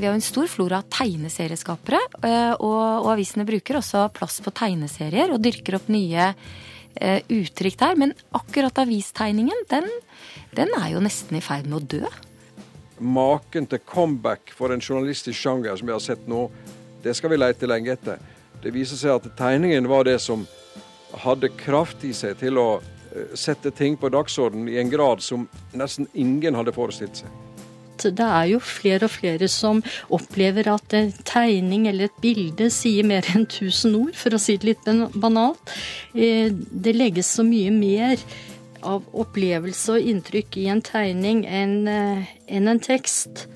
vi har en stor flora av tegneserieskapere. Eh, og, og, avisene bruker også plass på tegneserier og dyrker opp nye uh, uttrykk der. Men akkurat avistegningen, den, den er jo nesten i ferd med å dø. Maken til comeback for en journalistisk sjanger som vi har sett nå, det skal vi lete lenge etter. Det viser seg at tegningen var det som hadde kraft i seg til å eh, sette ting på dagsorden i en grad som nesten ingen hadde forestilt seg. Det er jo flere og flere som opplever at en tegning eller et bilde sier mer enn tusen ord, for å si det litt banalt. Eh, det legges så mye mer av opplevelse og inntrykk i en tegning enn eh, en tekst.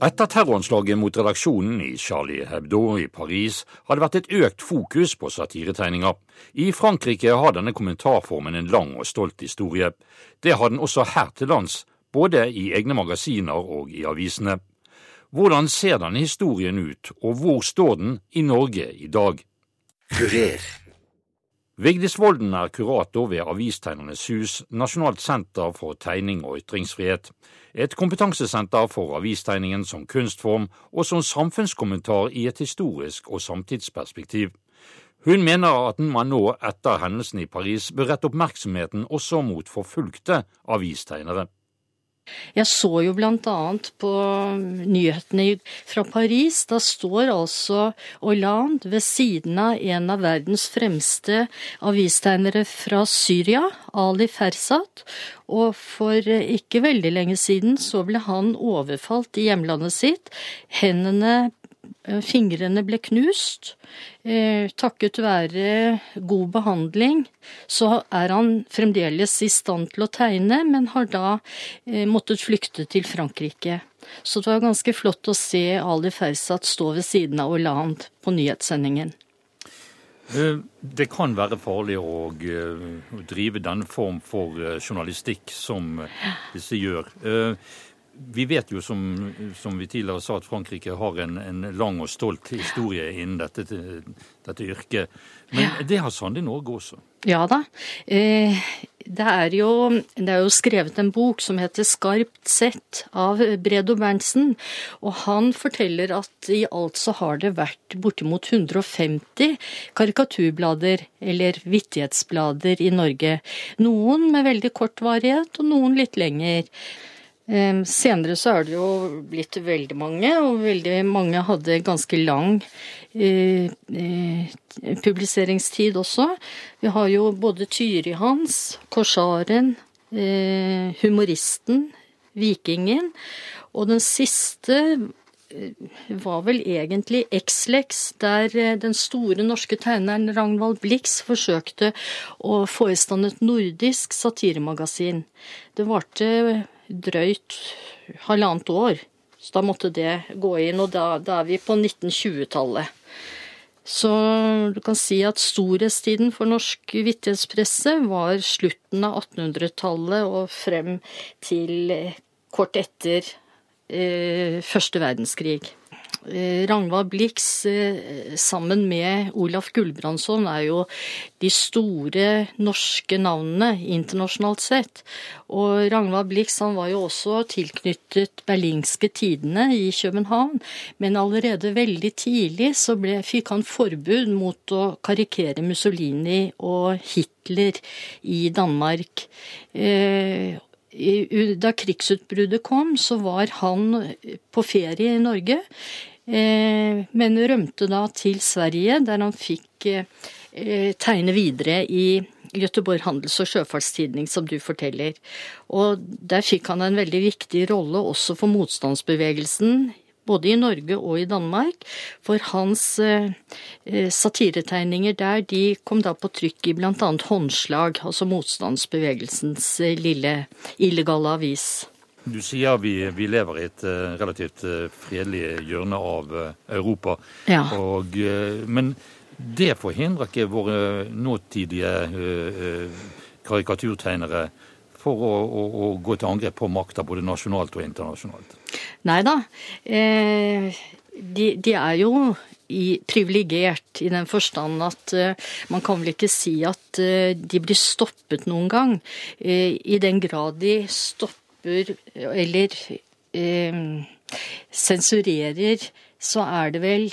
Etter terroranslaget mot redaksjonen i Charlie Hebdo i Paris har det vært et økt fokus på satiretegninger. I Frankrike har denne kommentarformen en lang og stolt historie. Det har den også her til lands, både i egne magasiner og i avisene. Hvordan ser denne historien ut, og hvor står den i Norge i dag? Kurer. Vigdis Volden er kurator ved Avistegnernes hus, Nasjonalt senter for tegning og ytringsfrihet. Et kompetansesenter for avistegningen som kunstform og som samfunnskommentar i et historisk og samtidsperspektiv. Hun mener at man nå, etter hendelsen i Paris, bør rette oppmerksomheten også mot forfulgte avistegnere. Jeg så jo annet på nyhetene fra Paris. Da står altså Hollande ved siden av en av verdens fremste avistegnere fra Syria, Ali Fersat. Og for ikke veldig lenge siden så ble han overfalt i hjemlandet sitt. Hendene fingrene ble knust. Eh, takket være god behandling så er han fremdeles i stand til å tegne, men har da eh, måttet flykte til Frankrike. Så det var ganske flott å se Ali Fersat stå ved siden av Hollande på nyhetssendingen. Det kan være farlig å drive denne form for journalistikk som disse gjør. Vi vet jo, som, som, vi tidligere sa, at Frankrike har en, en lang og stolt historie innen dette, dette yrket. Men det har sannelig Norge også. Ja da. Eh, det, er jo, det er jo skrevet en bok som heter 'Skarpt sett' av Bredo Berntsen. Og han forteller at i alt så har det vært bortimot 150 karikaturblader, eller vittighetsblader, i Norge. Noen med veldig kort varighet, og noen litt lenger. Senere så er det jo blitt veldig mange, og veldig mange hadde ganske lang eh, eh, publiseringstid også. Vi har jo både Tyri Hans, Korsaren, eh, Humoristen, Vikingen. Og den siste var vel egentlig X-Lex, der den store norske tegneren Ragnvald Blix forsøkte å få i stand et nordisk satiremagasin. Det varte drøyt halvannet år. Så da måtte det gå inn, og da, da er vi på 1920-tallet. Så du kan si at storhetstiden for norsk vittighetspresse var slutten av 1800-tallet og frem til kort etter eh, første verdenskrig. Eh, Ragnvald Blix eh, sammen med Olaf Gulbrandsson er jo de store norske navnene internasjonalt sett. Og Ragnvald Blix han var jo også tilknyttet Berlingske Tidene i København. Men allerede veldig tidlig så ble, fikk han forbud mot å karikere Mussolini og Hitler i Danmark. Eh, da krigsutbruddet kom, så var han på ferie i Norge. Eh, men rømte da til Sverige, der han fikk eh, tegne videre i Göteborg handels- og sjøfartstidning, som du forteller. Og der fikk han en veldig viktig rolle også for motstandsbevegelsen, både i Norge og i Danmark. For hans eh, satiretegninger der, de kom da på trykk i bl.a. Håndslag, altså motstandsbevegelsens lille illegale avis. Du sier vi, vi lever i et uh, relativt uh, fredelig hjørne av uh, Europa. Ja. Og, men det forhindrer ikke våre nåtidige karikaturtegnere for å, å, å, gå til angrep på makta både nasjonalt og internasjonalt. Nei da. De, de, er jo privilegert i den forstand at uh, man kan vel ikke si at uh, de blir stoppet noen gang. Uh, I den grad de stopper eller eh, sensurerer, så er det vel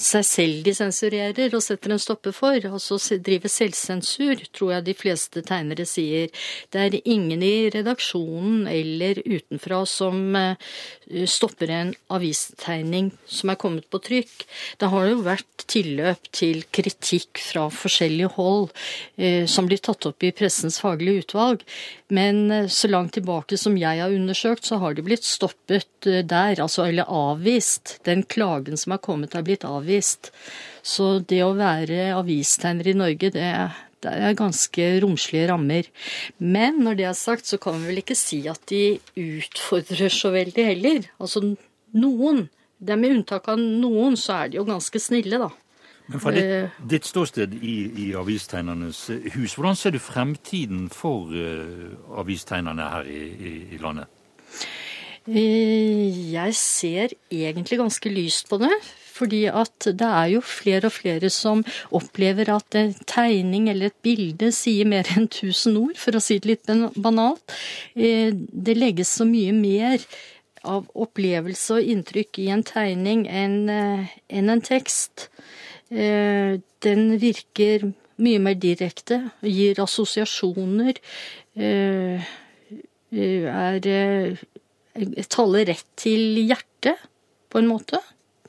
seg selv de sensurerer og setter en stopper for. Altså driver selvsensur, tror jeg de fleste tegnere sier. Det er ingen i redaksjonen eller utenfra som eh, stopper en avistegning som er kommet på trykk. Det har jo vært tilløp til kritikk fra forskjellige hold eh, som blir tatt opp i pressens faglige utvalg. Men eh, så langt tilbake som jeg har undersøkt, så har de blitt stoppet der, altså eller avvist. Den klagen som er kommet, er blitt avvist. Så det å være avistegner i Norge, det, det er ganske romslige rammer. Men når det er sagt, så kan vi vel ikke si at de utfordrer så veldig heller. Altså noen. Det er med unntak av noen, så er de jo ganske snille, da. Men Fra ditt, eh. ditt ståsted i, i Avistegnernes hus, hvordan ser du fremtiden for uh, avistegnerne her i, i, i landet? Eh, jeg ser egentlig ganske lyst på det. Fordi at det er jo flere og flere som opplever at en tegning eller et bilde sier mer enn tusen ord, for å si det litt banalt. Eh, det legges så mye mer av opplevelse og inntrykk i en tegning enn eh, en tekst. Eh, den virker mye mer direkte, gir assosiasjoner, er taler rett til hjertet, på en måte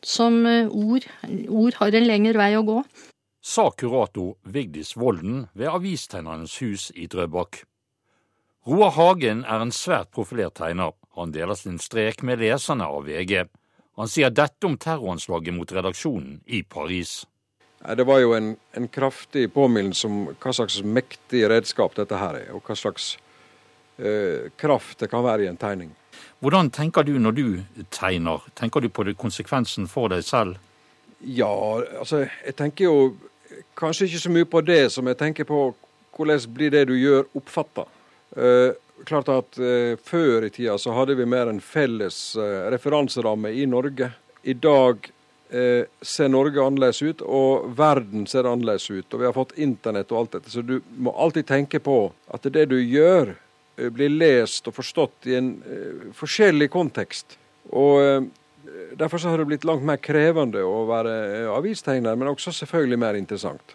som eh, ord. Ord har en lengre vei å gå. Sa kurator Vigdis Volden ved Avistegnernes hus i Drøbak. Roar Hagen er en svært profilert tegner. Han deler sin strek med leserne av VG. Han sier dette om terroranslaget mot redaksjonen i Paris. Det var jo en, en kraftig påminnelse om hva slags mektig redskap dette her er, og hva slags eh, kraft det kan være i en tegning. Hvordan tenker du når du tegner? Tenker du på konsekvensen for deg selv? Ja, altså jeg tenker jo kanskje ikke så mye på det som jeg tenker på hvordan blir det du gjør, oppfatta. Eh, klart at eh, Før i tida så hadde vi mer en felles eh, referanseramme i Norge. I dag ser Norge annerledes ut, og verden ser annerledes ut. Og vi har fått internett og alt dette. Så du må alltid tenke på at det du gjør, Eh, blir lest og forstått i en uh, forskjellig kontekst. Og uh, Derfor så har det blitt langt mer krevende å være avistegner, men også selvfølgelig mer interessant.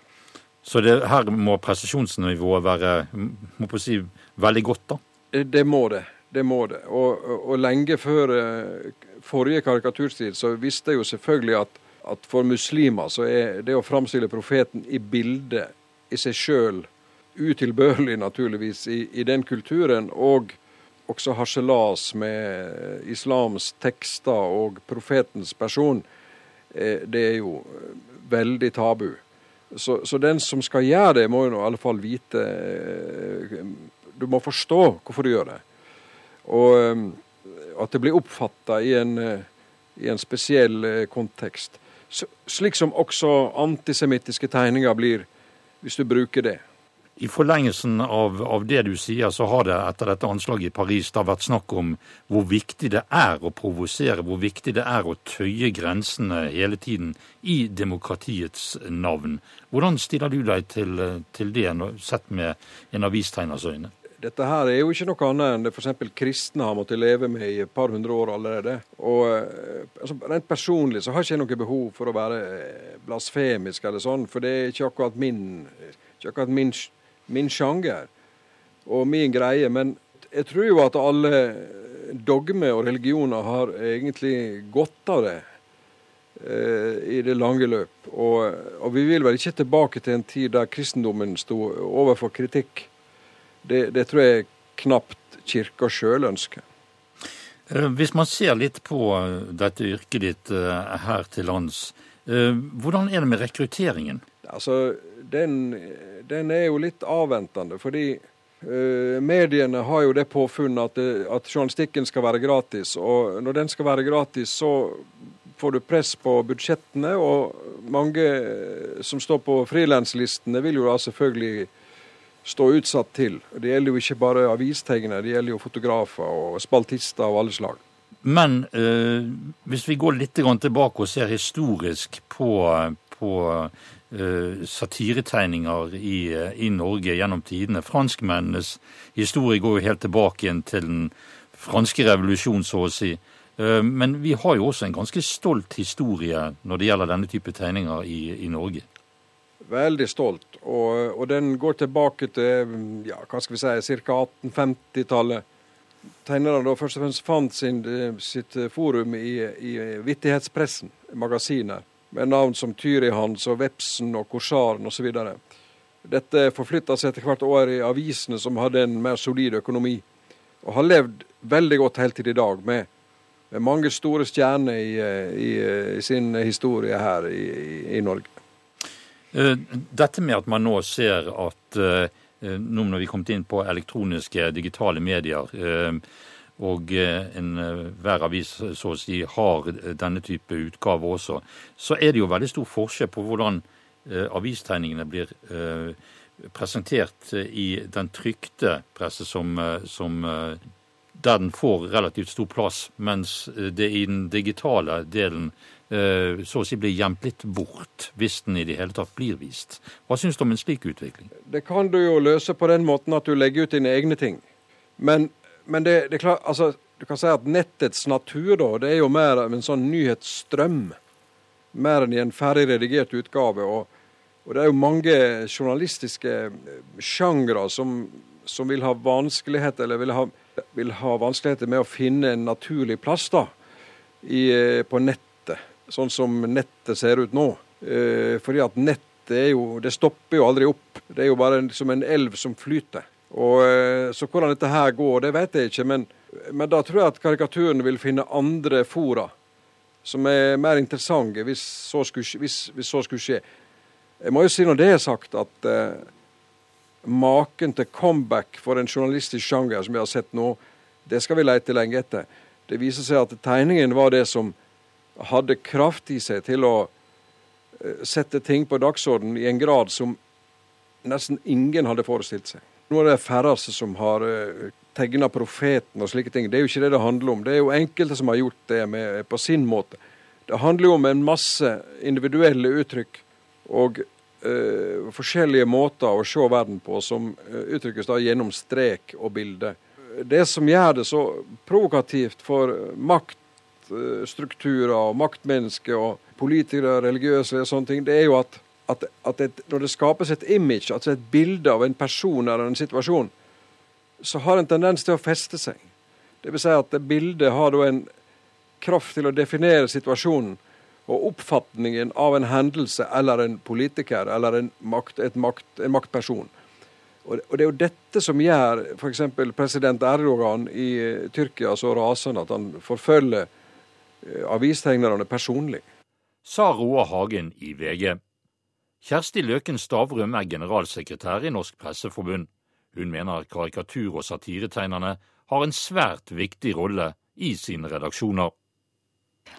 Så det, her må presisjonsnivået være må på si, veldig godt, da? Det må det. Det må det. Og, og, lenge før forrige karikaturstil så visste jeg jo selvfølgelig at, at for muslimer så er det å framstille profeten i bildet i seg sjøl utilbørlig, naturligvis, i, i, den kulturen. Og også harselas med islams tekster og profetens person. Eh, det er jo veldig tabu. Så, så, den som skal gjøre det, må jo i alle fall vite eh, Du må forstå hvorfor du gjør det. Og eh, at det blir oppfatta i, i, en spesiell kontekst. Slik som også antisemittiske tegninger blir, hvis du bruker det. I forlengelsen av, av, det du sier, så har det etter dette anslaget i Paris da vært snakk om hvor viktig det er å provosere, hvor viktig det er å tøye grensene hele tiden i demokratiets navn. Hvordan stiller du deg til, til det, sett med en avistegners øyne? Dette her er jo ikke noe annet enn det f.eks. kristne har måttet leve med i et par hundre år allerede. Og eh, altså, Rent personlig så har jeg ikke noe behov for å være blasfemisk eller sånn, for det er ikke akkurat min, ikke akkurat min min sjanger og min greie. Men jeg tror jo at alle dogmer og religioner har egentlig godt av det eh, i det lange løp. Og, og, vi vil vel ikke tilbake til en tid der kristendommen sto overfor kritikk. Det, det tror jeg knapt kirka sjøl ønsker. Eh, hvis man ser litt på dette yrket ditt eh, her til lands, eh, hvordan er det med rekrutteringen? Altså, den, den er jo litt avventende. fordi uh, mediene har jo det påfunnet at, at, journalistikken skal være gratis. Og når den skal være gratis, så får du press på budsjettene. Og mange eh, som står på frilanslistene, vil jo da selvfølgelig stå utsatt til. Det gjelder jo ikke bare avistegnere, det gjelder jo fotografer og spaltister av alle slag. Men øh, hvis vi går litt tilbake og ser historisk på, på uh, satiretegninger i, uh, i, Norge gjennom tidene. Franskmennenes historie går jo helt tilbake igjen til den franske revolusjon, så å si. Men vi har jo også en ganske stolt historie når det gjelder denne type tegninger i, i Norge. Veldig stolt. Og, og, den går tilbake til ja, hva skal vi si, ca. 1850-tallet. Tegnerne da først og fremst fant sin, sitt forum i, i vittighetspressen, magasiner, med navn som Tyrihans og Vepsen og Korsaren osv. Dette forflytta seg etter hvert år i avisene som hadde en mer solid økonomi, og har levd veldig godt helt til i dag, med, med mange store stjerner i, i, i, sin historie her i, i Norge. Eh, dette med at man nå ser at eh, nå når vi kommet inn på elektroniske, digitale medier, eh, og enhver avis så å si har denne type utgave også, så er det jo veldig stor forskjell på hvordan avistegningene blir presentert i den trykte presse, som, som, der den får relativt stor plass, mens det i den digitale delen Eh, så å si blir gjemt litt bort, hvis den i det hele tatt blir vist. Hva syns du om en slik utvikling? Det kan du jo løse på den måten at du legger ut dine egne ting. Men, men det, det, er klart, altså, du kan si at nettets natur da, det er jo mer en sånn nyhetsstrøm. Mer enn i en ferdig redigert utgave. Og, og det er jo mange journalistiske sjangre som, som, vil ha vanskeligheter eller vil ha, vil ha vanskeligheter med å finne en naturlig plass da, i, på nettet, sånn som nettet ser ut nå. Eh, fordi at nettet er jo Det stopper jo aldri opp. Det er jo bare som en elv som flyter. Og, eh, så hvordan dette her går, det vet jeg ikke. Men, men da tror jeg at karikaturen vil finne andre fora som er mer interessante, hvis så skulle, hvis, hvis så skulle skje. Jeg må jo si når det er sagt, at eh, maken til comeback for en journalistisk sjanger som vi har sett nå, det skal vi lete lenge etter. Det viser seg at tegningen var det som hadde kraft i seg til å eh, sette ting på dagsorden i en grad som nesten ingen hadde forestilt seg. Nå er det færreste som har eh, tegna profeten og slike ting. Det er jo ikke det det handler om. Det er jo enkelte som har gjort det med, på sin måte. Det handler jo om en masse individuelle uttrykk og uh, forskjellige måter å se verden på som uttrykkes da gjennom strek og bilde. Det som gjør det så provokativt for makt maktstrukturer og maktmennesker og politikere, religiøse og sånne ting, det er jo at, at, at et, når det skapes et image, altså et bilde av en person eller en situasjon, så har en tendens til å feste seg. Det vil si at det bildet har da en kraft til å definere situasjonen og oppfatningen av en hendelse eller en politiker eller en, makt, makt, en maktperson. Og det er jo dette som gjør f.eks. president Erdogan i Tyrkia så rasende at han forfølger Eh, avistegnerne personlig. Sa Roar Hagen i VG. Kjersti Løken Stavrum er generalsekretær i Norsk Presseforbund. Hun mener karikatur- og satiretegnerne har en svært viktig rolle i sine redaksjoner.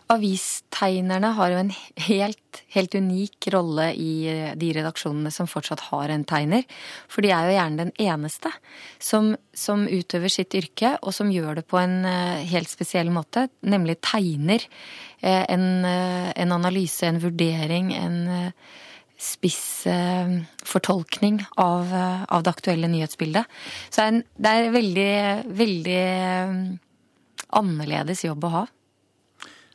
Avistegnerne har jo en helt, helt, unik rolle i eh, de redaksjonene som fortsatt har en tegner. For de er jo gjerne den eneste som, som utøver sitt yrke, og som gjør det på en eh, helt spesiell måte. Nemlig tegner eh, en, en analyse, en vurdering, en spiss fortolkning av, av, det aktuelle nyhetsbildet. Så det er en veldig, veldig annerledes jobb å ha.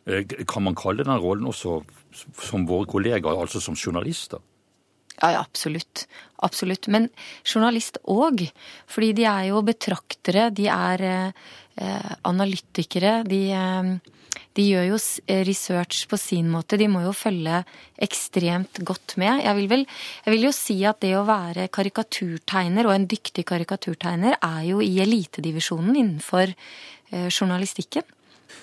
Eh, kan man kalle den rollen også som våre kollegaer, altså som journalister? Ja, ja, absolutt. Absolutt. Men journalist òg. Fordi de er jo betraktere, de er eh, analytikere. De, eh, de, gjør jo research på sin måte. De må jo følge ekstremt godt med. Jeg vil, vel, jeg vil jo si at det å være karikaturtegner, og en dyktig karikaturtegner, er jo i elitedivisjonen innenfor eh, journalistikken.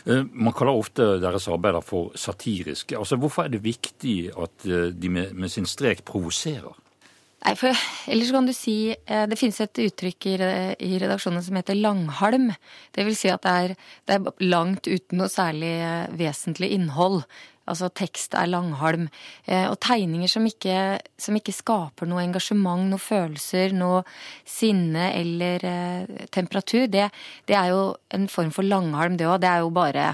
Eh, man kaller ofte deres arbeider for satiriske. Altså, Hvorfor er det viktig at eh, de med, med sin strek provoserer? Nei, for Ellers kan du si eh, Det finnes et uttrykk i, redaksjonen som heter langhalm. Det vil si at det er, det er langt uten noe særlig vesentlig innhold. Altså tekst er langhalm. Eh, og tegninger som ikke, som ikke, skaper noe engasjement, noe følelser, noe sinne eller eh, temperatur, det, det, er jo en form for langhalm, det òg. Det er jo bare,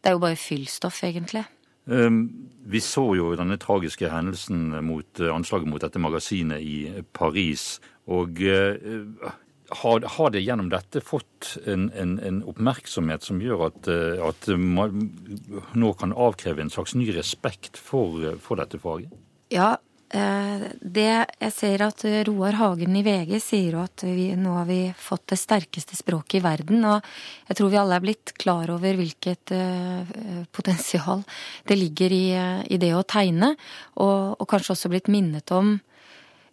det er jo bare fyllstoff, egentlig. Um, vi så jo denne tragiske hendelsen mot uh, anslaget mot dette magasinet i Paris. Og uh, har, har, det gjennom dette fått en, en, en oppmerksomhet som gjør at, eh, at, man nå kan avkreve en slags ny respekt for, for dette faget? Ja, eh, det, jeg ser at Roar Hagen i VG sier at vi, nå har vi fått det sterkeste språket i verden. Og jeg tror vi alle er blitt klar over hvilket uh, potensial det ligger i, i, det å tegne. Og, og kanskje også blitt minnet om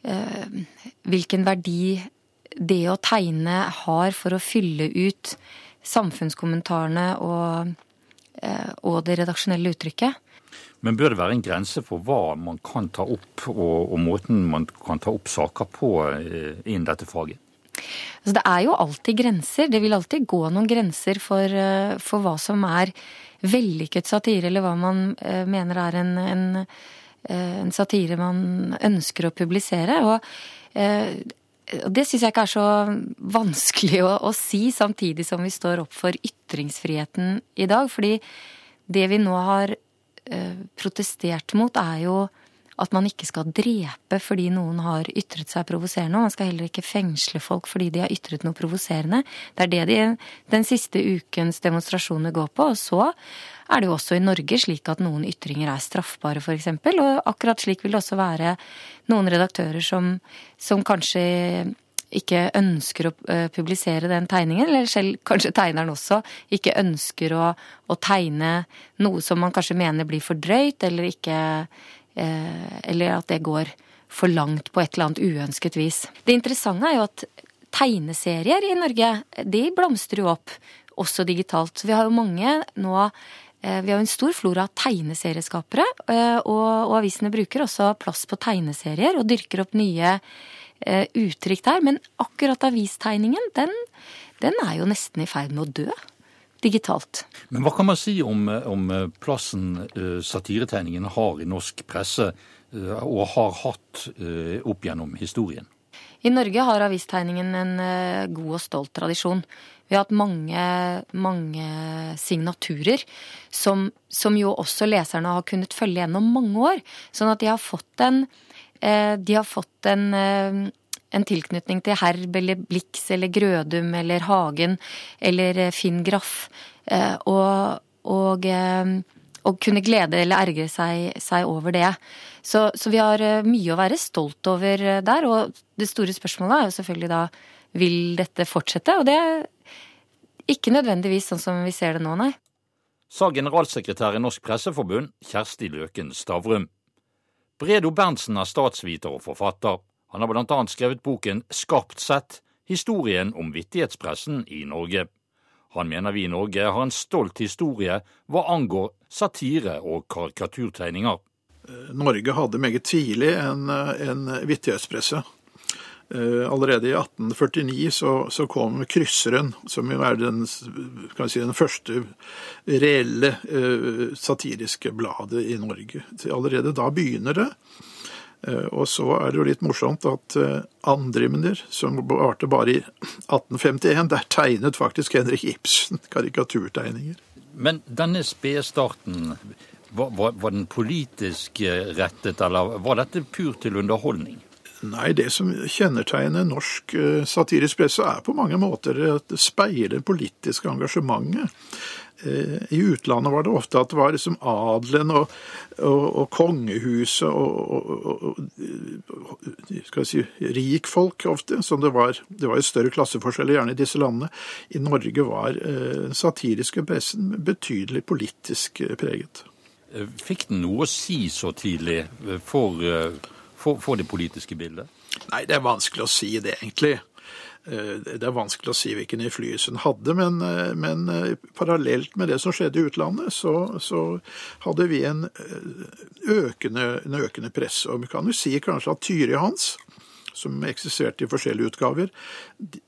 eh, hvilken verdi det å tegne har for å fylle ut samfunnskommentarene og, eh, og det redaksjonelle uttrykket. Men bør det være en grense for hva man kan ta opp, og, og måten man kan ta opp saker på eh, innen dette faget? Så det er jo alltid grenser. Det vil alltid gå noen grenser for, eh, for hva som er vellykket satire, eller hva man mener er en, en, en satire man ønsker å publisere. Og det syns jeg ikke er så vanskelig å, å, si, samtidig som vi står opp for ytringsfriheten i dag. Fordi det vi nå har eh, protestert mot, er jo at man ikke skal drepe fordi noen har ytret seg provoserende. Og Man skal heller ikke fengsle folk fordi de har ytret noe provoserende. Det er det de, den siste ukens demonstrasjoner går på. Og så er det jo også i Norge slik at noen ytringer er straffbare, f.eks. Og akkurat slik vil det også være noen redaktører som, som kanskje ikke ønsker å eh, publisere den tegningen, eller selv kanskje tegneren også ikke ønsker å, å tegne noe som man kanskje mener blir for drøyt, eller ikke eh, Eller at det går for langt på et eller annet uønsket vis. Det interessante er jo at tegneserier i Norge, de blomstrer jo opp, også digitalt. Vi har jo mange nå Eh, vi har jo en stor flora av tegneserieskapere, og, og avisene bruker også plass på tegneserier og dyrker opp nye uttrykk der. Men akkurat avistegningen, den, den er jo nesten i ferd med å dø digitalt. Men hva kan man si om, om plassen satiretegningene har i norsk presse, og har hatt opp gjennom historien? I Norge har avistegningen en god og stolt tradisjon. Vi har hatt mange, mange signaturer som, som, jo også leserne har kunnet følge gjennom mange år. Sånn at de har fått en, eh, de har fått en, eh, en tilknytning til Herb eller Blix eller Grødum eller Hagen eller eh, Finn Graff. Og, og, og kunne glede eller ergre seg, seg over det. Så, så, vi har mye å være stolt over der. Og det store spørsmålet er jo selvfølgelig da vil dette fortsette? Og det er ikke nødvendigvis sånn som vi ser det nå, nei. Sa generalsekretær i Norsk Presseforbund, Kjersti Løken Stavrum. Bredo Berntsen er statsviter og forfatter. Han har annet skrevet boken Skarpt sett historien om vittighetspressen i Norge. Han mener vi i Norge har en stolt historie hva angår satire og karikaturtegninger. Norge hadde meget tidlig en, en vittighetspresse. Eh, allerede i 1849 så, så, kom Krysseren, som jo er den, si, den første reelle uh, satiriske bladet i Norge. Allerede da begynner det. Uh, og så er det jo litt morsomt at Andrimner, som varte bare i 1851, der tegnet faktisk Henrik Ibsen karikaturtegninger. Men denne spedstarten, var, var, var den politisk rettet, eller var dette pur til underholdning? Nei, det som kjennetegner norsk eh, satirisk presse, er på mange måter at det speiler det politiske engasjementet. Eh, I utlandet var det ofte at det var liksom adelen og, og, og kongehuset og, og, vi si, rikfolk ofte, som det var. Det var jo større klasseforskjeller gjerne i disse landene. I Norge var den eh, satiriske pressen betydelig politisk preget. Fikk den noe å si så tidlig for for, for det politiske bildet? Nei, det er vanskelig å si det, egentlig. Eh, det er vanskelig å si hvilken innflytelse hun hadde, men, eh, men, eh, parallelt med det som skjedde i utlandet, så, så hadde vi en økende, en økende presse. Og vi kan jo si kanskje at Tyri Hans, som eksisterte i forskjellige utgaver,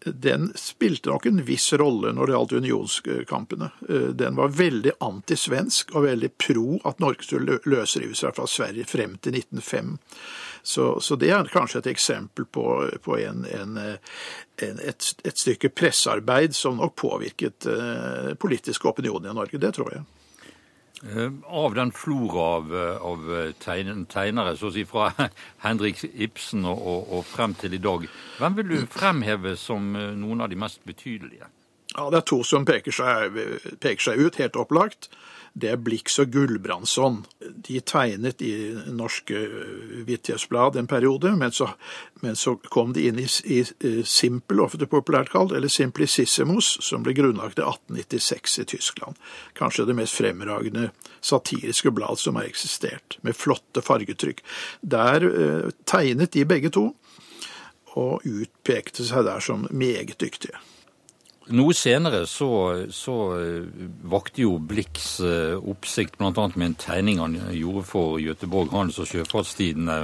den spilte nok en viss rolle når det gjaldt unionskampene. Den var veldig antisvensk og veldig pro at Norge skulle løsrive seg fra Sverige frem til 1905. Så, så, det er kanskje et eksempel på, på en, en, en, et, et, stykke pressearbeid som nok påvirket eh, politisk opinion i Norge. Det tror jeg. Eh, av den flora av, eh, av tegnere, så å si fra Henrik Ibsen og, og, frem til i dag, hvem vil du fremheve som noen av de mest betydelige? Ja, Det er to som peker seg, peker seg ut, helt opplagt det er Blix og Gulbrandsson. De tegnet i norske Vittighetsblad en periode, men så, men så, kom de inn i, i, i Simpel, ofte populært kalt, eller Simplicissimus, som ble grunnlagt i 1896 i Tyskland. Kanskje det mest fremragende satiriske blad som har eksistert, med flotte fargetrykk. Der eh, tegnet de begge to, og utpekte seg der som meget dyktige. Noe senere så, så eh, vakte jo Blix eh, oppsikt bl.a. med en tegning han gjorde for Göteborg handels- og sjøfartstidene,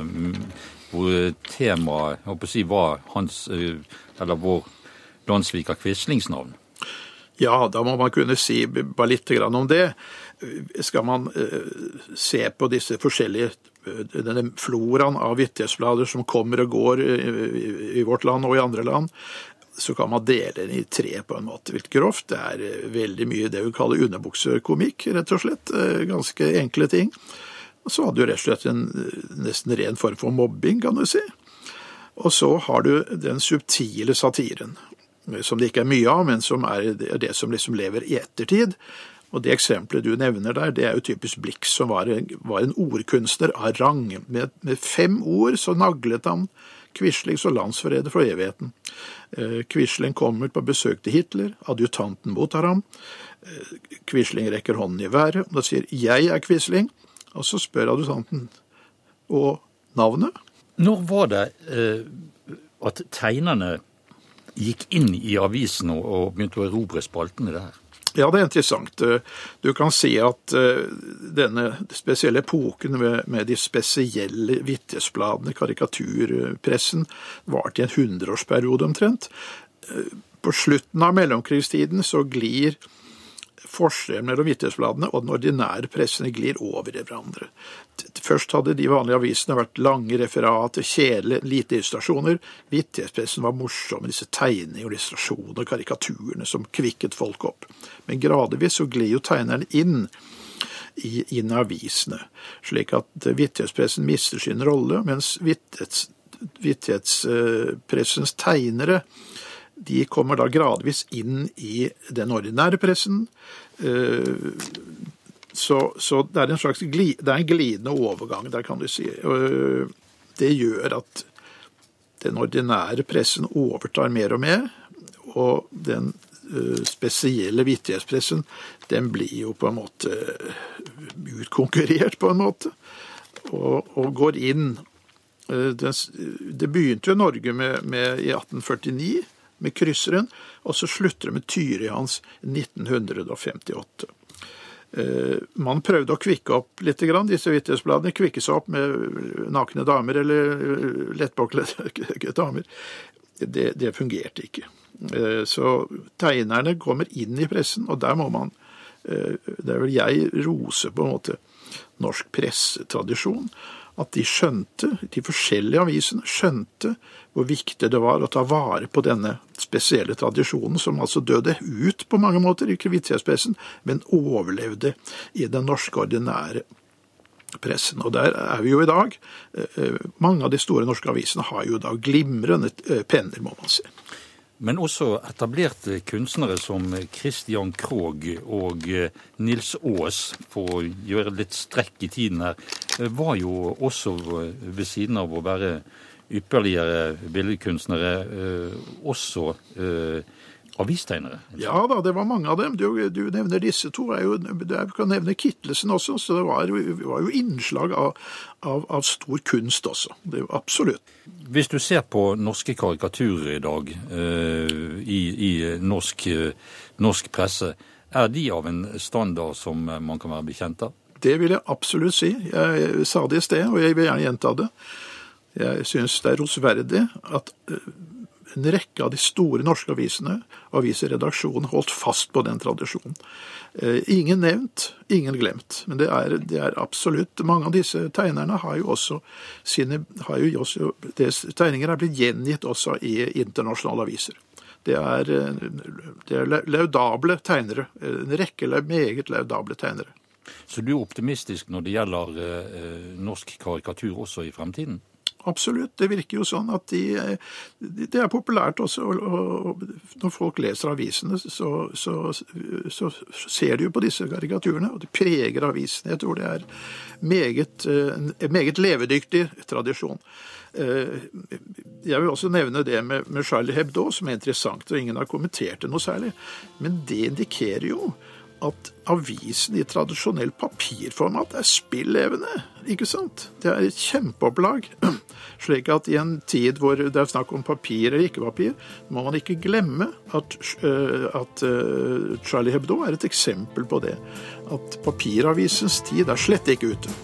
hvor temaet si, var hans, eh, eller vår landssviker Quislings navn. Ja, da må man kunne si bare litt om det. Skal man se på disse forskjellige denne floraen av vittighetsblader som kommer og går i vårt land og i andre land, så kan man dele den i tre på en måte litt grovt. Det er eh, veldig mye det vi kaller underbuksekomikk, rett og slett. Eh, ganske enkle ting. Og så hadde du rett og slett en eh, nesten ren form for mobbing, kan du si. Og så har du den subtile satiren, som det ikke er mye av, men som er det som liksom lever i ettertid. Og det eksempelet du nevner der, det er jo typisk Blix, som var en, var en ordkunstner av rang. Med, med, fem ord så naglet han Quisling som landsforræder for evigheten. Eh, Quisling kommer på besøk til Hitler, adjutanten mottar ham. Eh, Quisling rekker hånden i været og sier 'jeg er Quisling', og så spør adjutanten og navnet. Når var det eh, at tegnerne gikk inn i avisen og begynte å erobre spaltene der? Ja, det er interessant. Du kan si at eh, denne spesielle epoken med, med de spesielle vitnesbladene, karikaturpressen, varte i en hundreårsperiode omtrent. Eh, på slutten av mellomkrigstiden så glir forskjellen mellom Vitnesbladene og den ordinære pressen glir over i hverandre. Først hadde de vanlige avisene vært lange referater, kjedelige, lite illustrasjoner. Vitnespressen var morsom med disse tegningene, illustrasjonene og karikaturene som kvikket folk opp. Men gradvis så gled jo tegneren inn i, inn avisene, slik at vittighetspressen mister sin rolle, mens vittighets, vittighetspressens tegnere de kommer da gradvis inn i den ordinære pressen. Eh, så, så det er en slags gli, det er en glidende overgang der, kan du si. Eh, det gjør at den ordinære pressen overtar mer og mer, og den eh, spesielle vittighetspressen, den blir jo på en måte utkonkurrert, på en måte, og, og går inn. Det begynte jo Norge med, med i 1849 med krysseren, og så slutter det med Tyri hans 1958. Eh, man prøvde å kvikke opp litt, disse vittighetsbladene. Kvikke seg opp med nakne damer eller eh, lettpåkledde damer. Det, det, fungerte ikke. Eh, så tegnerne kommer inn i pressen, og der må man Det er vel jeg rose på en måte norsk pressetradisjon at de skjønte, de forskjellige avisene skjønte hvor viktig det var å ta vare på denne spesielle tradisjonen, som altså døde ut på mange måter i vittighetspressen, men overlevde i den norske ordinære pressen. Og der er vi jo i dag. Eh, eh, mange av de store norske avisene har jo da glimrende eh, penner, må man si. Men også etablerte kunstnere som Christian Krogh og eh, Nils Aas, for å gjøre litt strekk i tiden her, eh, var jo også eh, ved siden av å være ypperligere billedkunstnere også avistegnere? Ja da, det var mange av dem. Du, du nevner disse to. Jo, du kan nevne Kittelsen også. Så det var, var jo innslag av, av, av, stor kunst også. Det Absolutt. Hvis du ser på norske karikaturer i dag uh, i, i norsk, uh, norsk, presse, er de av en standard som man kan være bekjent av? Det vil jeg absolutt si. Jeg sa det i sted, og jeg vil gjerne gjenta det. Jeg syns det er rosverdig at uh, en rekke av de store norske avisene, avisredaksjonen, holdt fast på den tradisjonen. Eh, ingen nevnt, ingen glemt. Men det er, det er, absolutt Mange av disse tegnerne har jo også sine har jo også, Deres tegninger er blitt gjengitt også i internasjonale aviser. Det er, eh, det er laudable tegnere. En rekke meget laudable tegnere. Så du er optimistisk når det gjelder eh, norsk karikatur også i fremtiden? Absolutt. Det virker jo sånn at de, Det er populært også. Og, når folk leser avisene, så, så, så, ser de jo på disse karikaturene, og det preger avisene. Jeg tror det er meget, en meget levedyktig tradisjon. Jeg vil også nevne det med, med Charlie Hebdo, som er interessant, og ingen har kommentert det noe særlig. Men det indikerer jo at avisen i tradisjonell papirformat er spillevende. Ikke sant? Det er et kjempeopplag. Slik at i en tid hvor det er snakk om papir eller ikke papir, må man ikke glemme at, uh, at uh, Charlie Hebdo er et eksempel på det. At papiravisens tid er slett ikke ute.